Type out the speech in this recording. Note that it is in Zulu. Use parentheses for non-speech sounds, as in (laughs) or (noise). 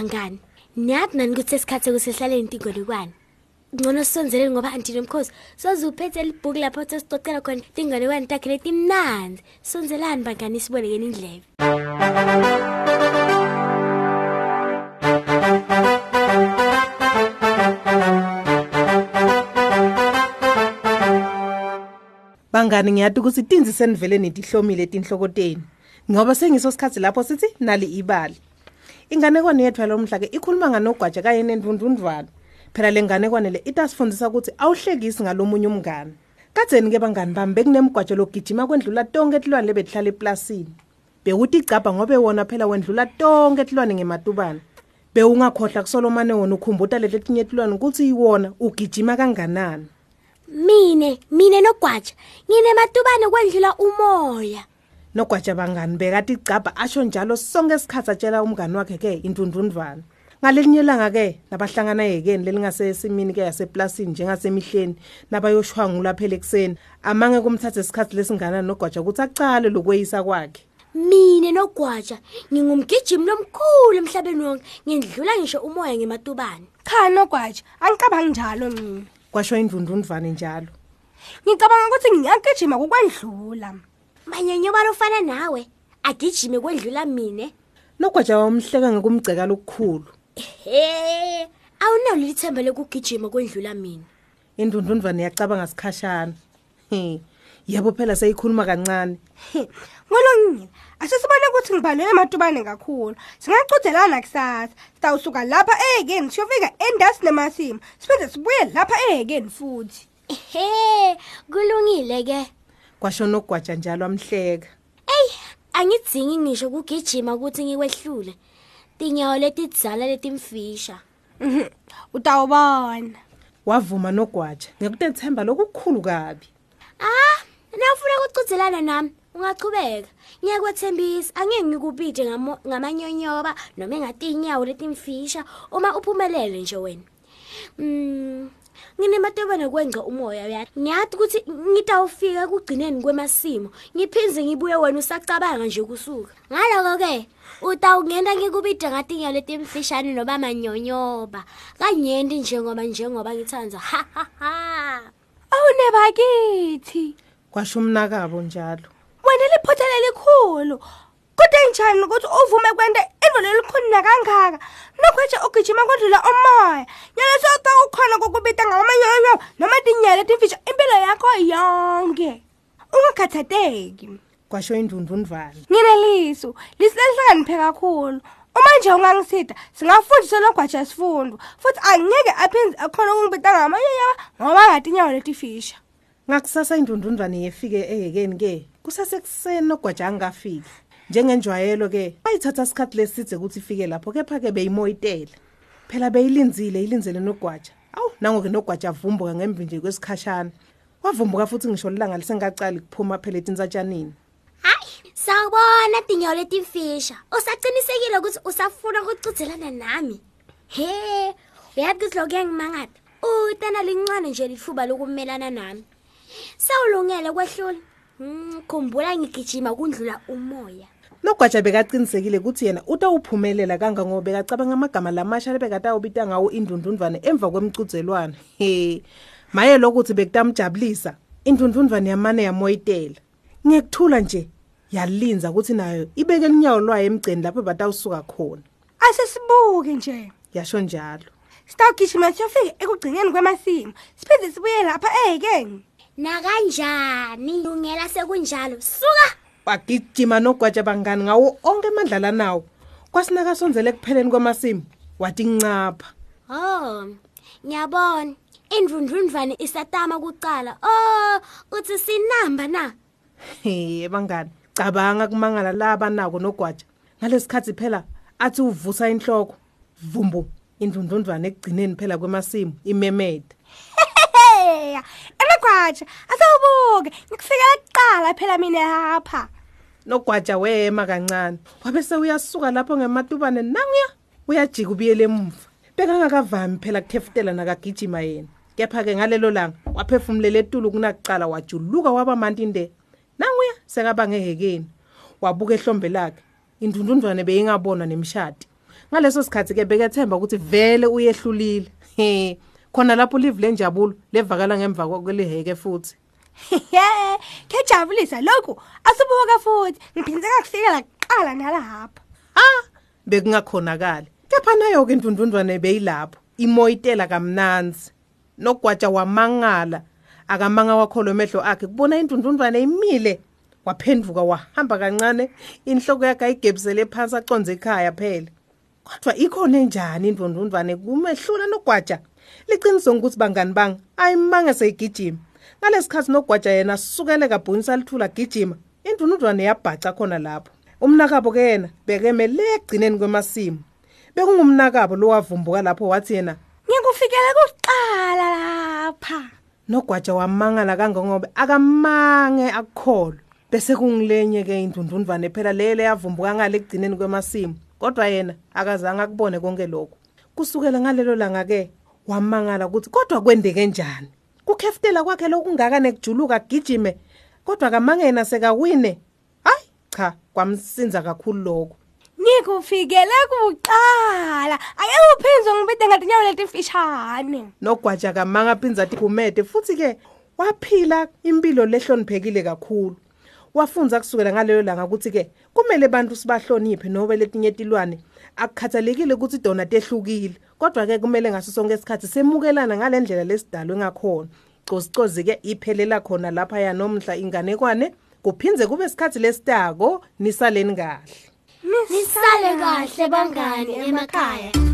bangani niyathi nani ukuthi sesikhathi sokusihlale intingolekwane ngcono sisonzeleni ngoba anti nomkhosi sozuphethe libhuku lapho sesicocela khona intingolekwane takhe letimnanzi sonzelani bangani sibolekeni indlebe Bangani ngiyathi ukuthi itinzi senivele netihlomile etinhlokoteni. Ngoba sengiso sikhathi lapho sithi nali ibali. Inganekwane yethu yalomhla ke ikhuluma nganogwaja kanye nendvundvundvwana. Phela lenganekwane le itasifundisa ukuthi awuhlekisi ngalomunye umngane. Kadzeni ke bangani bami bekunemgwajo logijima kwendlula tonke etilwane lebetihlala eplasini. Bekuthi igcabha ngobe wona phela wendlula tonke etilwane ngematubane. Bewungakhohlwa kusolomane wona ukhumbuta letinye etilwane ukuthi iwona ugijima kanganani. mine mine nogwaja nginematubane kwendlula umoya nogwaja bangani bekati igcabha asho njalo sonke isikhathi atshela umngani wakhe ke intundundvana ngalelinye langa ke nabahlangana yekeni lelingasesimini ke yaseplasini njengasemihleni nabayoshwangula phela ekseni amange kumthatha isikhathi lesingana nogwaja ukuthi acale lokweyisa kwakhe. Mine nogwaja ngingumgijimi lomkhulu emhlabeni wonke ngindlula ngisho umoya ngematubane. Cha nogwaja angicabangi njalo mina kwasho indundundvane njalo. Ngicabanga ukuthi ngiyagijima kukwendlula manyonyoba lofana nawe. Agijime kwendlula mine. Nogwaja wamhleka ngekumgceka lokukhulu. He awunalo lithemba lokugijima kwendlula mina indundundvane yacabanga sikhashana. He yebo phela seyikhuluma kancane. Ngolongile asisibone ukuthi ngibalele ematubane kakhulu. Singacudelana kusasa. Sitawusuka lapha ehekeni siyofika endasi nemasimo siphinde sibuye lapha ehekeni futhi. He kulungile ke. Kwasho nogwaja njalo amhleka. Ey, angidzingi ngisho kugijima ukuthi ngikwehlule. Tinyawo letidzala letimfisha. Mhm, utawubona. Wavuma nogwaja ngekutethemba lokukhulu kabi. Ah, nawufuna ukucudzelana nami, ungachubeka. Ngiyakwethembisa, angeke ngikubide ngamanyonyoba noma engatinyawo letimfisha uma uphumelele nje wena. Mm, nginematobane kwenca umoya uyathi. Ngiyathi ukuthi ngitawufika kugcineni kwemasimo, ngiphinze ngibuye wena usacabanga nje kusuka. Ngaloko ke, utawungena ngikubide ngatinyawo letimfishane noba manyonyoba. Kanyenti njengoba njengoba ngithanza. Ha ha ha. awunebakithi kwasho umnakabo njalo wena liphothele likhulu kodwa njani ukuthi uvume kwenta into lelikhulu nakangaka nokweje ugijima kwendlula umoya. Nyalo sewuta ukhona kokubita ngamanyonyo noma tinyele timfisha impilo yakho yonke. Ungakhathateki kwasho indundundvane nginelisu lisilelihlakaniphe kakhulu. Uma nje ungangisida singafundiswa logwaja sifundo futhi angeke aphinde akhona ukungibita ngamanyonyo ngoba ngatinyawo letifisha ngakusasa indundundvane yefike ehekeni ke kusasekuseni nogwaja angafiki. Njengenjwayelo ke bayithatha isikhathi lesidze ukuthi ifike lapho kepha ke beyimoyitela phela beyilinzile ilinzele nogwaja awu nangoke nogwaja avumbuka ngemvi nje kwesikhashana wavumbuka futhi ngisho lilanga lisengacali kuphuma phela etinsatshanini Hayi, sawubona tinyawo letimfisha. Usaqinisekile ukuthi usafuna ukucudzelana nami. He, uyathi ukuthi lokho ngimangaphi? Utana lincane nje lifuba lokumelana nami. Sawulungele kwehlula. Mm, khumbula ngigijima kundlula umoya. Nogwaja bekaqinisekile ukuthi yena utawuphumelela kangangoba bekacabanga amagama lamasha lebekatawubita ngawo indundundvane emva kwemcudzelwane he maye lokuthi bekutamjabulisa indundundvane yamane yamoyitela ngekuthula nje yalinza ukuthi nayo ibeke linyawo lwayo emgceni lapho batawusuka khona asesibuke nje yasho njalo sitawugijima siyofika ekugcineni kwemasimu siphinde sibuye lapha ehekeni Na kanjani? Lungela sekunjalo. Suka. Wagijima nogwaja bangani ngawo onke amandlala nawo. Kwasinakasonzele ekupheleni kwamasimu wathi ncapha. Oh, ngiyabona. Indrundrundvane isatama kucala. Oh, uthi sinamba na? he bangani cabanga kumangala laba nako nogwaja. Ngalesikhathi phela athi uvusa inhloko. Vumbu indundundvane ekugcineni phela kwemasimu imemede. Emagwaja asawubuke ngikufikela kuqala phela mina lapha. Nogwaja wema kancane. Wabe sewuyasuka lapho ngematubane nanguya uyajika ubuyele emuva. Bekangakavami phela kuthefutela nakagijima yena. Kepha-ke ngalelo langa waphefumulela etulu kunakuqala wajuluka waba mantinde nanguya sekaba ngehekeni. Wabuka ehlombe lakhe indundundwane beyingabonwa nemshadi. Ngaleso sikhathi ke bekethemba ukuthi vele uyehlulile. He khona lapho live lenjabulo levakala ngemva kweliheke futhi. (laughs) kejabulisa lokhu. Asibuka futhi ngiphindze ngakufikela kuqala nalapha ha? Bekungakhonakala kepha nayo ke imvundvundwane beyilapho imoyitela kamnanzi. Nogwaja wamangala. Akamanga wakholo emehlo akhe kubona indundundwane imile waphenduka wahamba kancane. Inhloko yakhe ayigebisele phansi aconze ekhaya phela. Kodwa ikhona enjani indundundwane kumehlula nogwaja. Liciniso ukuthi bangani banga ayimange seyigijima. Ngalesikhathi nogwaja yena sukele kabhunisa lithula gijima indundundwane yabhaca khona lapho. Umnakabo ke yena bekemele egcineni kwemasimu. Bekungumnakabo lo wavumbuka lapho wathi yena ngikufikele kuqala lapha. Nogwaja wamangala kangangobe akamange akukholwa bese kungilenye ke indundundvane phela lele yavumbuka ngale ekugcineni kwemasimu. Kodwa yena akazange akubone konke lokho kusukela ngalelo langa ke wamangala ukuthi kodwa kwendeke njani? Kukheftela kwakhe lokungaka nekujuluka gijime kodwa kamangena sekawine. Hayi cha kwamsinza kakhulu lokho. Ngikufikele kuqala. Ake uphinze ngibide ngatinyawo letifishane nogwaja kamanga phinza athi kumede futhi ke waphila impilo lehloniphekile kakhulu. Wafunza kusukela ngalelo langa ukuthi ke kumele abantu sibahloniphe nobe letinye tilwane. Akukhathalekile ukuthi dona tehlukile kodwa ke kumele ngaso sonke isikhathi semukelana ngalendlela lesidalwe ngakhona cozcozi ke iphelela khona lapha ya nomhla inganekwane kuphinze kube isikhathi lesitako nisaleni kahle Nisale kahle bangani emakhaya.